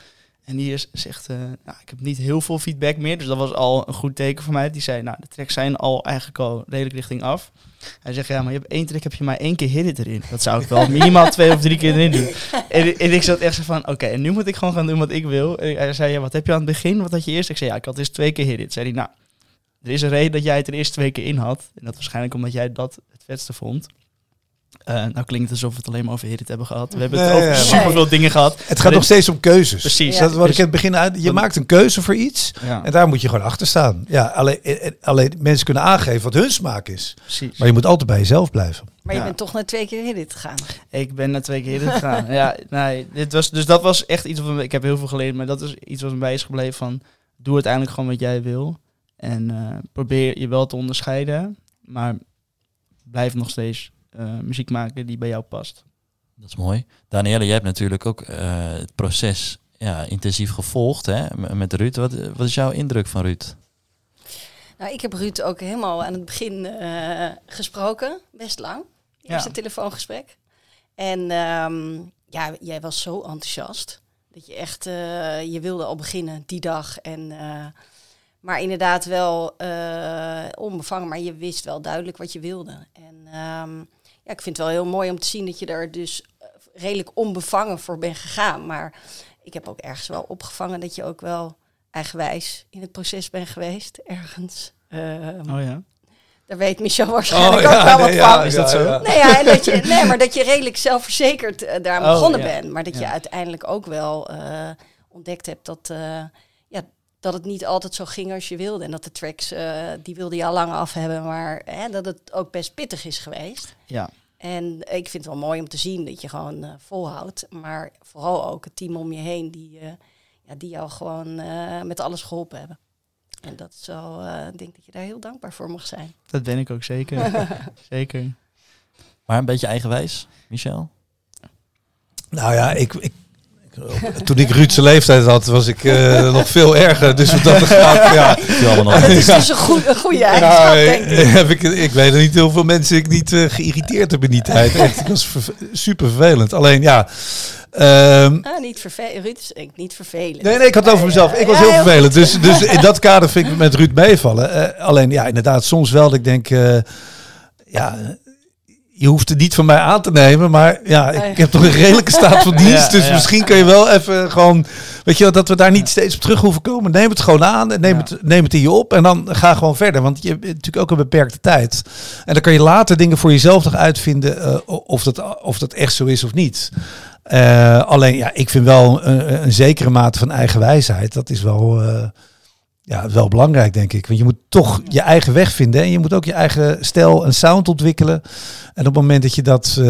En die is, zegt, eh, nou, ik heb niet heel veel feedback meer. Dus dat was al een goed teken voor mij. Die zei, nou, de tracks zijn al eigenlijk al redelijk richting af. Hij zegt, ja, maar je hebt één track, heb je maar één keer hit it erin. Dat zou ik wel minimaal twee of drie keer erin doen. En, en ik zat echt zo van, oké, en nu moet ik gewoon gaan doen wat ik wil. En hij zei, ja, wat heb je aan het begin? Wat had je eerst? Ik zei, ja, ik had eerst twee keer hit it. Zei hij, nou, er is een reden dat jij het er eerst twee keer in had. En dat waarschijnlijk omdat jij dat het vetste vond. Eh, nou klinkt het alsof we het alleen maar over hit it hebben gehad. We hebben het over
ja,
superveel dingen gehad.
Het gaat nog steeds om keuzes.
Precies.
Dat wat ik
Dus-
in het begin uit. Je
Dan-
maakt een keuze voor iets.
Ja,
En daar moet je gewoon achter staan. Ja, alleen, eh, eh, alleen mensen kunnen aangeven wat hun smaak is.
precies.
Maar je moet altijd bij jezelf blijven.
Maar je bent toch naar twee keer dit gegaan.
Ik ben naar twee keer hit it gegaan. ja, nee, dit was, dus dat was echt iets wat me- ik heb heel veel geleerd, maar dat is iets wat me bij is gebleven van doe uiteindelijk gewoon wat jij wil en eh, probeer je wel te onderscheiden, maar blijf nog steeds eh, muziek maken die bij jou past.
Dat is mooi. Danielle, jij hebt natuurlijk ook eh, het proces ja, intensief gevolgd hè, met Ruud. Wat, wat is jouw indruk van Ruud?
Nou, ik heb Ruud ook helemaal aan het begin eh, gesproken, best lang.
Ja.
Eerst een telefoongesprek. En ehm, ja, jij was zo enthousiast. Dat je echt, eh, je wilde al beginnen die dag. En, eh, maar inderdaad wel eh, onbevangen, maar je wist wel duidelijk wat je wilde. En ehm, ja, ik vind het wel heel mooi om te zien dat je daar dus eh, redelijk onbevangen voor bent gegaan. Maar ik heb ook ergens wel opgevangen dat je ook wel eigenwijs in het proces bent geweest, ergens. Ehm,
Oh ja.
Daar weet Michel waarschijnlijk ook wel wat
ja,
van.
Is dat zo?
ja.
Nee, ja, en dat je, nee, maar dat je redelijk zelfverzekerd eh, daar
Oh,
begonnen
ja.
bent. Maar dat je
Ja.
uiteindelijk ook wel ontdekt hebt dat, ja, dat het niet altijd zo ging als je wilde. En dat de tracks, eh, die wilde je al lang af hebben, maar hè, dat het ook best pittig is geweest.
Ja.
En ik vind het wel mooi om te zien dat je gewoon eh, volhoudt. Maar vooral ook het team om je heen die, eh, ja, die jou gewoon eh, met alles geholpen hebben. En dat is wel, eh, ik denk dat je daar heel dankbaar voor mag zijn.
Dat ben ik ook zeker. zeker.
Maar een beetje eigenwijs, Michel?
Nou ja, ik- toen ik Ruudse leeftijd had, was ik eh, nog veel erger. Dus wat dat gaat, ja.
Dat is dus een, goed, een goede
Ja,
eigenschap, denk ik.
heb ik, ik weet niet hoeveel mensen ik niet eh, geïrriteerd heb in die tijd. Echt, ik was super vervelend. Alleen ja. ehm,
Ah, niet vervelend. Ruud is niet vervelend.
Nee, nee, ik had het over mezelf. Ik was
Ja,
heel
heel
vervelend. Dus, dus in dat kader vind ik met Ruud meevallen. Eh, alleen, ja, inderdaad, soms wel dat ik denk... eh, ja, je hoeft het niet van mij aan te nemen. Maar ja, ik heb toch een redelijke staat van dienst.
Ja,
dus
ja.
misschien kun je wel even gewoon... Weet je wel, dat we daar niet steeds op terug hoeven komen. Neem het gewoon aan en neem,
Ja.
het, neem het in je op. En dan ga gewoon verder. Want je hebt natuurlijk ook een beperkte tijd. En dan kan je later dingen voor jezelf nog uitvinden... eh, of, dat, of dat echt zo is of niet. Eh, alleen, ja, ik vind wel een, een zekere mate van eigen wijsheid. Dat is wel, eh, ja, wel belangrijk, denk ik. Want je moet toch je eigen weg vinden. En je moet ook je eigen stijl en sound ontwikkelen. En op het moment dat je dat eh,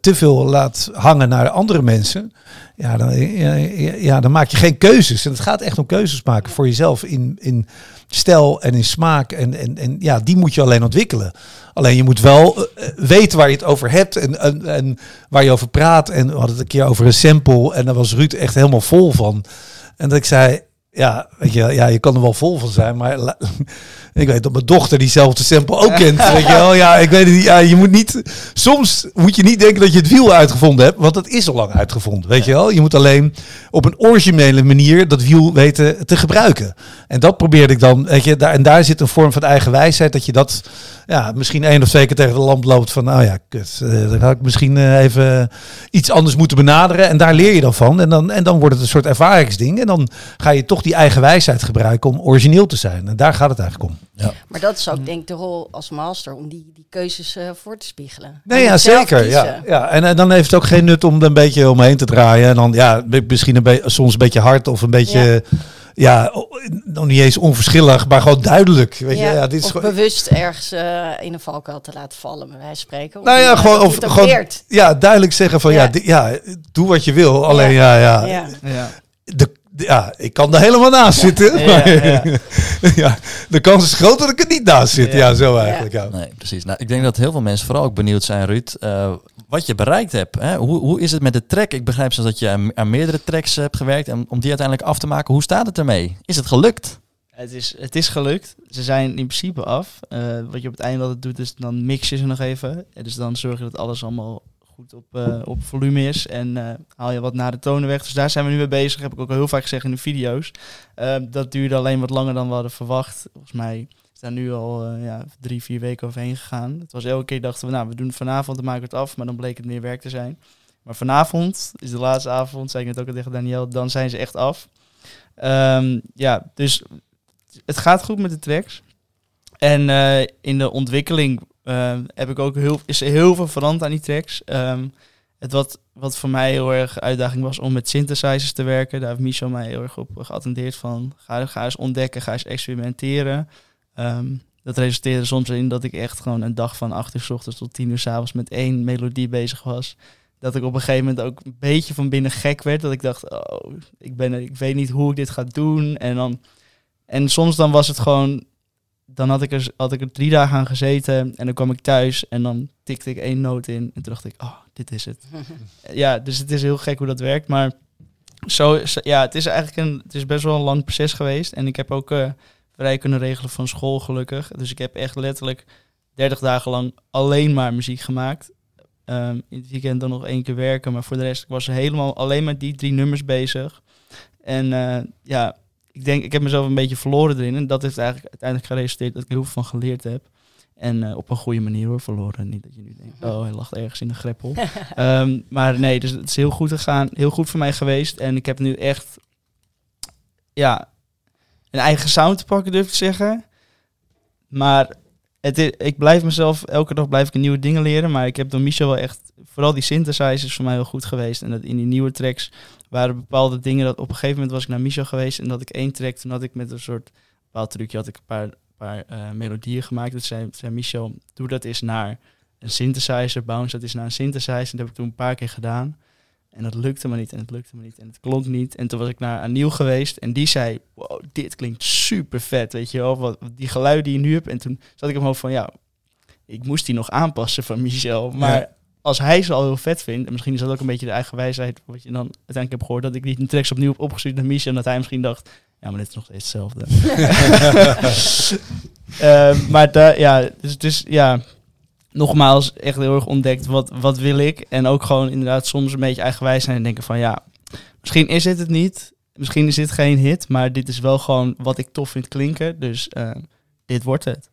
te veel laat hangen naar andere mensen... Ja dan, ja, ja, ja, dan maak je geen keuzes. En het gaat echt om keuzes maken voor jezelf in, in stijl en in smaak. En, en, en ja, die moet je alleen ontwikkelen. Alleen je moet wel eh, weten waar je het over hebt en, en, en waar je over praat. En we hadden het een keer over een sample en daar was Ruud echt helemaal vol van. En dat ik zei, ja, weet je, ja, je kan er wel vol van zijn, maar ik weet dat mijn dochter diezelfde sample ook kent. Weet je wel, ja, ik weet het. Ja, je moet niet, soms moet je niet denken dat je het wiel uitgevonden hebt, want het is al lang uitgevonden. Weet je wel, je moet alleen op een originele manier dat wiel weten te gebruiken. En dat probeerde ik dan, weet je, daar, en daar zit een vorm van eigen wijsheid dat je dat, ja, misschien één of twee keer tegen de lamp loopt van, nou ja, kut, eh, dan ga ik misschien eh, even iets anders moeten benaderen. En daar leer je dan van. En dan, en dan wordt het een soort ervaringsding. En dan ga je toch die eigen wijsheid gebruiken om origineel te zijn. En daar gaat het eigenlijk om.
Maar dat is ook denk ik de rol als master, om die, die keuzes eh, voor te spiegelen.
Nee, ja, zeker. Ja, ja. En, eh, dan heeft het ook geen nut om er een beetje omheen te draaien. En dan, ja, misschien een soms een beetje hard of een beetje... ja, o- nog niet eens onverschillig, maar gewoon duidelijk. Weet je,
Ja,
ja, dit is
of
gewoon,
bewust ergens eh, in een valkuil te laten vallen, bij wijze van spreken.
Nou ja, gewoon- of gewoon- ja, duidelijk zeggen van ja,
Ja.
ja, doe wat je wil. Alleen ja, ja,
Ja.
Ja.
De, de- ja ik kan er helemaal naast zitten.
Ja,
maar-
ja.
ja, de kans is groot dat ik er niet naast zit. Ja,
Ja.
zo eigenlijk. Ja.
Nee, precies. Nou, ik denk dat heel veel mensen vooral ook benieuwd zijn, Ruud, eh, wat je bereikt hebt. Hè? Hoe, hoe is het met de track? Ik begrijp zelfs dat je aan, aan meerdere tracks hebt gewerkt en om die uiteindelijk af te maken. Hoe staat het ermee? Is het gelukt?
Het is, het is gelukt. Ze zijn in principe af. Eh, wat je op het einde altijd doet, is dan mix je ze nog even. En dus dan zorg je dat alles allemaal goed op, eh, op volume is. En eh, haal je wat naar de tonen weg. Dus daar zijn we nu mee bezig. Heb ik ook al heel vaak gezegd in de video's. Eh, dat duurde alleen wat langer dan we hadden verwacht. Volgens mij is daar nu al eh, ja, drie, vier weken overheen gegaan. Het was elke keer dachten we, nou, we doen vanavond, dan maken het af. Maar dan bleek het meer werk te zijn. Maar vanavond is de laatste avond, zei ik net ook al tegen Daniel, dan zijn ze echt af. Ehm, ja, dus het gaat goed met de tracks. En in de ontwikkeling eh, heb ik ook heel, is heel veel veranderd aan die tracks. Ehm, het wat, wat voor mij heel erg uitdaging was om met synthesizers te werken. Daar heeft Michel mij heel erg op geattendeerd van ga, ga eens ontdekken, ga eens experimenteren. Ehm, dat resulteerde soms in dat ik echt gewoon een dag van 8 uur s ochtends tot 10 uur s avonds met één melodie bezig was. Dat ik op een gegeven moment ook een beetje van binnen gek werd. Dat ik dacht, oh, ik, ben, ik weet niet hoe ik dit ga doen. En, dan, en soms dan was het gewoon, dan had ik, er, had ik er drie dagen aan gezeten. En dan kwam ik thuis en dan tikte ik één noot in. En toen dacht ik, oh, dit is het. Ja, dus het is heel gek hoe dat werkt. Maar zo, ja, het is eigenlijk een, het is best wel een lang proces geweest. En ik heb ook eh, vrij kunnen regelen van school gelukkig. Dus ik heb echt letterlijk 30 dagen lang alleen maar muziek gemaakt. Ehm, in het weekend dan nog één keer werken. Maar voor de rest ik was ik helemaal alleen met die drie nummers bezig. En eh, ja, ik denk, ik heb mezelf een beetje verloren erin. En dat heeft eigenlijk uiteindelijk geresulteerd dat ik er heel veel van geleerd heb. En eh, op een goede manier hoor, verloren. Niet dat je nu denkt, oh, hij lag ergens in de greppel. Ehm, maar nee, dus het is heel goed gegaan. Heel goed voor mij geweest. En ik heb nu echt, ja, een eigen sound te pakken, durf ik te zeggen. Maar het is, ik blijf mezelf, elke dag blijf ik nieuwe dingen leren. Maar ik heb door Michel wel echt, vooral die synthesizers voor mij wel goed geweest. En dat in die nieuwe tracks waren bepaalde dingen. Dat op een gegeven moment was ik naar Michel geweest. En dat ik één track, toen had ik met een soort bepaald trucje, had ik een paar, paar eh, melodieën gemaakt. Dat zei, zei Michel, doe dat eens naar een synthesizer, bounce dat is naar een synthesizer. En dat heb ik toen een paar keer gedaan. En dat lukte me niet en het lukte me niet en het klonk niet. En toen was ik naar Aniel geweest en die zei, wow, dit klinkt super vet, weet je wel. Wat, die geluiden die je nu hebt. En toen zat ik hem hoofd van, ja, ik moest die nog aanpassen van Michel. Maar
Ja.
Als hij ze al heel vet vindt, en misschien is dat ook een beetje de eigen wijsheid, wat je dan uiteindelijk hebt gehoord, dat ik niet een tracks opnieuw heb opgestuurd naar Michel. En dat hij misschien dacht, ja, maar dit is nog steeds hetzelfde. Eh, maar da- ja, dus het is, ja, nogmaals echt heel erg ontdekt wat, wat wil ik. En ook gewoon inderdaad soms een beetje eigenwijs zijn en denken van ja, misschien is dit het niet. Misschien is dit geen hit, maar dit is wel gewoon wat ik tof vind klinken. Dus eh, dit wordt het.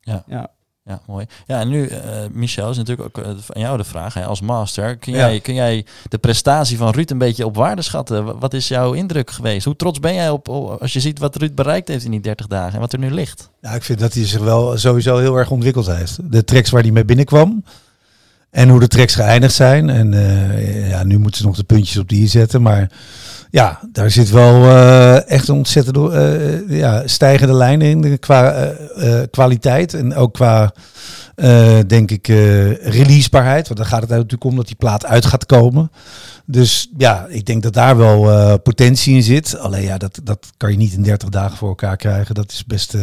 Ja.
ja.
Ja, mooi. Ja, en nu, eh, Michel, is natuurlijk ook eh, aan jou de vraag. Hè, als master, kun
Ja.
jij, kun jij de prestatie van Ruud een beetje op waarde schatten? Wa- Wat is jouw indruk geweest? Hoe trots ben jij op, op- als je ziet wat Ruud bereikt heeft in die 30 dagen en wat er nu ligt?
Ja, ik vind dat hij zich wel sowieso heel erg ontwikkeld heeft. De tracks waar hij mee binnenkwam. En hoe de tracks geëindigd zijn. En eh, ja, nu moeten ze nog de puntjes op die i zetten. Maar ja, daar zit wel eh, echt een ontzettende eh, ja, stijgende lijn in. Qua eh, kwaliteit. En ook qua, denk ik, releasebaarheid. Want dan gaat het natuurlijk om dat die plaat uit gaat komen. Dus ja, ik denk dat daar wel potentie in zit. Alleen ja, dat, dat kan je niet in 30 dagen voor elkaar krijgen. Dat is best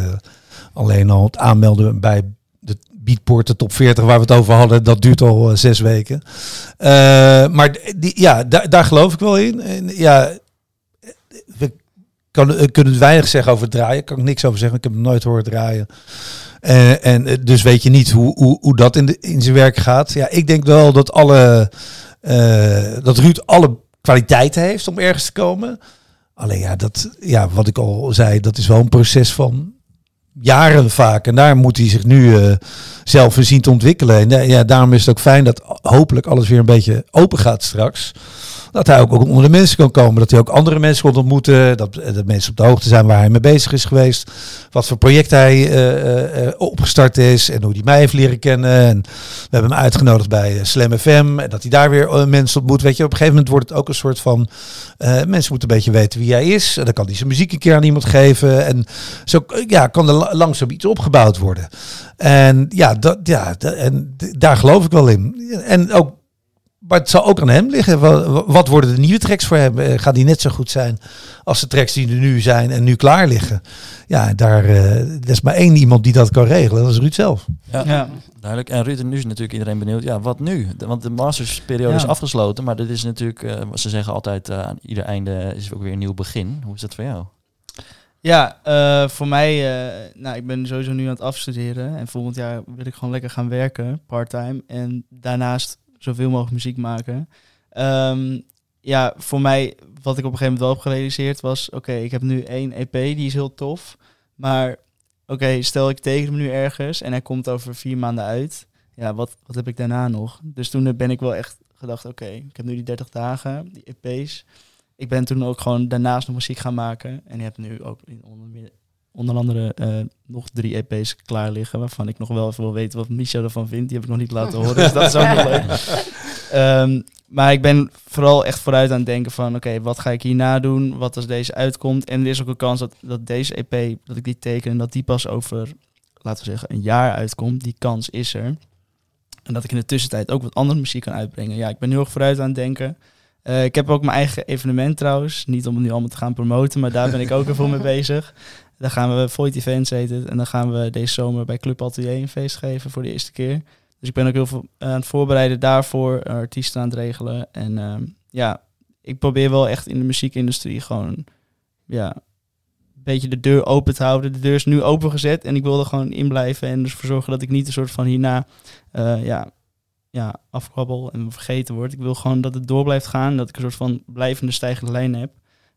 alleen al het aanmelden bij Beatport, de top 40 waar we het over hadden. Dat duurt al eh, zes weken. Eh, maar die, ja, daar, geloof ik wel in. En, ja, we kan, eh, kunnen weinig zeggen over draaien. Kan ik niks over zeggen. Ik heb hem nooit horen draaien. En dus weet je niet hoe, hoe, hoe dat in, de, in zijn werk gaat. Ja, ik denk wel dat alle dat Ruud alle kwaliteiten heeft om ergens te komen. Alleen ja, dat, ja, wat ik al zei, dat is wel een proces van jaren vaak. En daar moet hij zich nu eh, zelf in zien te ontwikkelen. En ja, daarom is het ook fijn dat hopelijk alles weer een beetje open gaat straks. Dat hij ook, onder de mensen kan komen. Dat hij ook andere mensen kon ontmoeten. Dat, dat mensen op de hoogte zijn waar hij mee bezig is geweest. Wat voor project hij uh, uh, opgestart is. En hoe hij mij heeft leren kennen. En we hebben hem uitgenodigd bij Slam FM. En dat hij daar weer mensen ontmoet. Weet je, op een gegeven moment wordt het ook een soort van... mensen moeten een beetje weten wie hij is. En dan kan hij zijn muziek een keer aan iemand geven. En zo ja, kan er langzaam iets opgebouwd worden. En ja, dat, ja en daar geloof ik wel in. En ook maar het zal ook aan hem liggen. Wat worden de nieuwe tracks voor hem? Eh, Gaan die net zo goed zijn als de tracks die er nu zijn en nu klaar liggen? Ja, daar uh, er is maar één iemand die dat kan regelen. Dat is Ruud zelf.
Ja, ja. duidelijk. En Ruud, en nu is natuurlijk iedereen benieuwd. Ja, wat nu? Want de mastersperiode is afgesloten. Maar dit is natuurlijk, uh, ze zeggen altijd, uh, aan ieder einde is ook weer een nieuw begin. Hoe is dat voor jou?
Ja, uh, voor mij, uh, nou, ik ben sowieso nu aan het afstuderen. En volgend jaar wil ik gewoon lekker gaan werken, part-time. En daarnaast zoveel mogelijk muziek maken. Um, ja, voor mij, wat ik op een gegeven moment wel heb gerealiseerd was... Oké, ik heb nu één EP, die is heel tof. Maar oké, stel ik teken hem nu ergens en hij komt over vier maanden uit. Ja, wat, wat heb ik daarna nog? Dus toen ben ik wel echt gedacht, oké, ik heb nu die 30 dagen, die EP's ik ben toen ook gewoon daarnaast nog muziek gaan maken. En je hebt nu ook onder, onder andere uh, nog drie EP's klaar liggen. Waarvan ik nog wel even wil weten wat Micha ervan vindt. Die heb ik nog niet laten horen. Dus dat is ook nog leuk. Um, maar ik ben vooral echt vooruit aan het denken van... Oké, wat ga ik hierna doen? Wat als deze uitkomt? En er is ook een kans dat, dat deze EP, dat ik die teken... en dat die pas over, laten we zeggen, een jaar uitkomt. Die kans is er. En dat ik in de tussentijd ook wat andere muziek kan uitbrengen. Ja, ik ben heel erg vooruit aan het denken... Uh, ik heb ook mijn eigen evenement trouwens. Niet om het nu allemaal te gaan promoten, maar daar ben ik ook even mee bezig. Daar gaan we Void Events heet het. En dan gaan we deze zomer bij Club Atelier een feest geven voor de eerste keer. Dus ik ben ook heel veel aan het voorbereiden daarvoor, artiesten aan het regelen. En uh, ja, ik probeer wel echt in de muziekindustrie gewoon ja, een beetje de deur open te houden. De deur is nu opengezet en ik wil er gewoon in blijven. En dus voor zorgen dat ik niet een soort van hierna uh, ja, ja, afkrabbel en vergeten wordt. Ik wil gewoon dat het door blijft gaan. Dat ik een soort van blijvende stijgende lijn heb.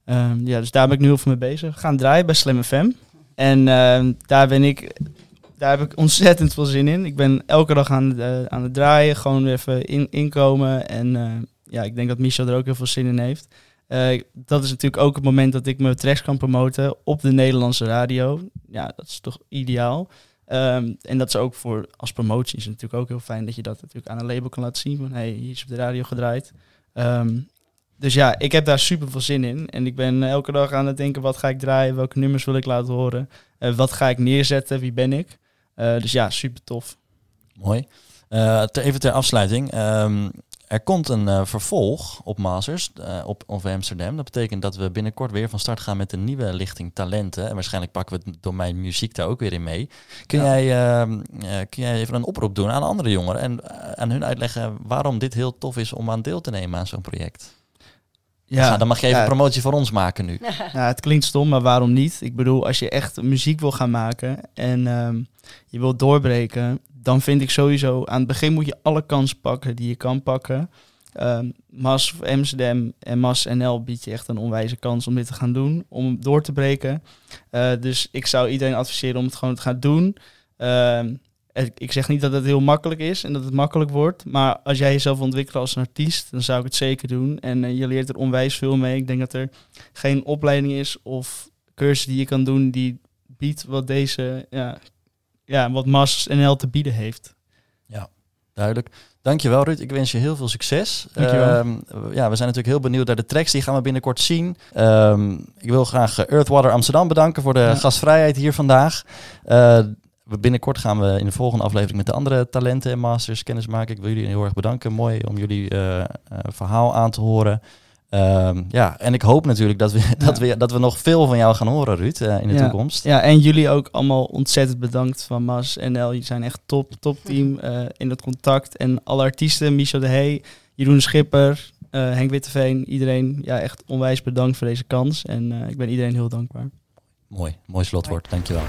Um, ja, dus daar ben ik nu heel veel mee bezig. Gaan draaien bij Slam FM. En uh, daar ben ik... Daar heb ik ontzettend veel zin in. Ik ben elke dag aan, uh, aan het draaien. Gewoon even in, inkomen. En uh, ja, ik denk dat Michel er ook heel veel zin in heeft. Uh, dat is natuurlijk ook het moment dat ik mijn tracks kan promoten op de Nederlandse radio. Ja, dat is toch ideaal. Um, en dat is ook voor als promotie is natuurlijk ook heel fijn dat je dat natuurlijk aan een label kan laten zien. Van hey, hier is op de radio gedraaid. Um, dus ja, ik heb daar super veel zin in. En ik ben elke dag aan het denken, wat ga ik draaien? Welke nummers wil ik laten horen? Uh, wat ga ik neerzetten? Wie ben ik? Uh, dus ja, super tof.
Mooi. Uh, even ter afsluiting. Um, er komt een vervolg op Masters op OV Amsterdam. Dat betekent dat we binnenkort weer van start gaan met een nieuwe lichting talenten. En waarschijnlijk pakken we het domein muziek daar ook weer in mee. Kun, ja. jij, uh, kun jij even een oproep doen aan andere jongeren en aan hun uitleggen waarom dit heel tof is om aan deel te nemen aan zo'n project? Ja, nou, dan mag je even ja, promotie voor ons maken nu.
Ja, het klinkt stom, maar waarom niet? Ik bedoel, als je echt muziek wil gaan maken en um, je wilt doorbreken, dan vind ik sowieso aan het begin moet je alle kansen pakken die je kan pakken. Um, Mas Amsterdam en Mas NL biedt je echt een onwijze kans om dit te gaan doen, om door te breken. Uh, dus ik zou iedereen adviseren om het gewoon te gaan doen. Uh, ik zeg niet dat het heel makkelijk is en dat het makkelijk wordt, maar als jij jezelf ontwikkelt als een artiest, dan zou ik het zeker doen. En uh, je leert er onwijs veel mee. Ik denk dat er geen opleiding is of cursus die je kan doen die biedt wat deze ja, ja, wat Mas NL te bieden heeft.
Ja, duidelijk. Dankjewel Ruud, ik wens je heel veel succes.
Uh,
ja, we zijn natuurlijk heel benieuwd naar de tracks, die gaan we binnenkort zien. Um, ik wil graag Earthwater Amsterdam bedanken voor de ja. gastvrijheid hier vandaag. Uh, binnenkort gaan we in de volgende aflevering met de andere talenten en masters kennis maken. Ik wil jullie heel erg bedanken. Mooi om jullie uh, verhaal aan te horen. Um, ja, en ik hoop natuurlijk dat we, ja. dat, we, dat we nog veel van jou gaan horen, Ruud, uh, in de
ja.
toekomst.
Ja, en jullie ook allemaal ontzettend bedankt van Mas en El. Jullie zijn echt top, top team uh, in het contact. En alle artiesten, Michel de Hey, Jeroen Schipper, uh, Henk Witteveen, iedereen. Ja, echt onwijs bedankt voor deze kans. En ik ben iedereen heel dankbaar.
Mooi, mooi slotwoord. Dankjewel.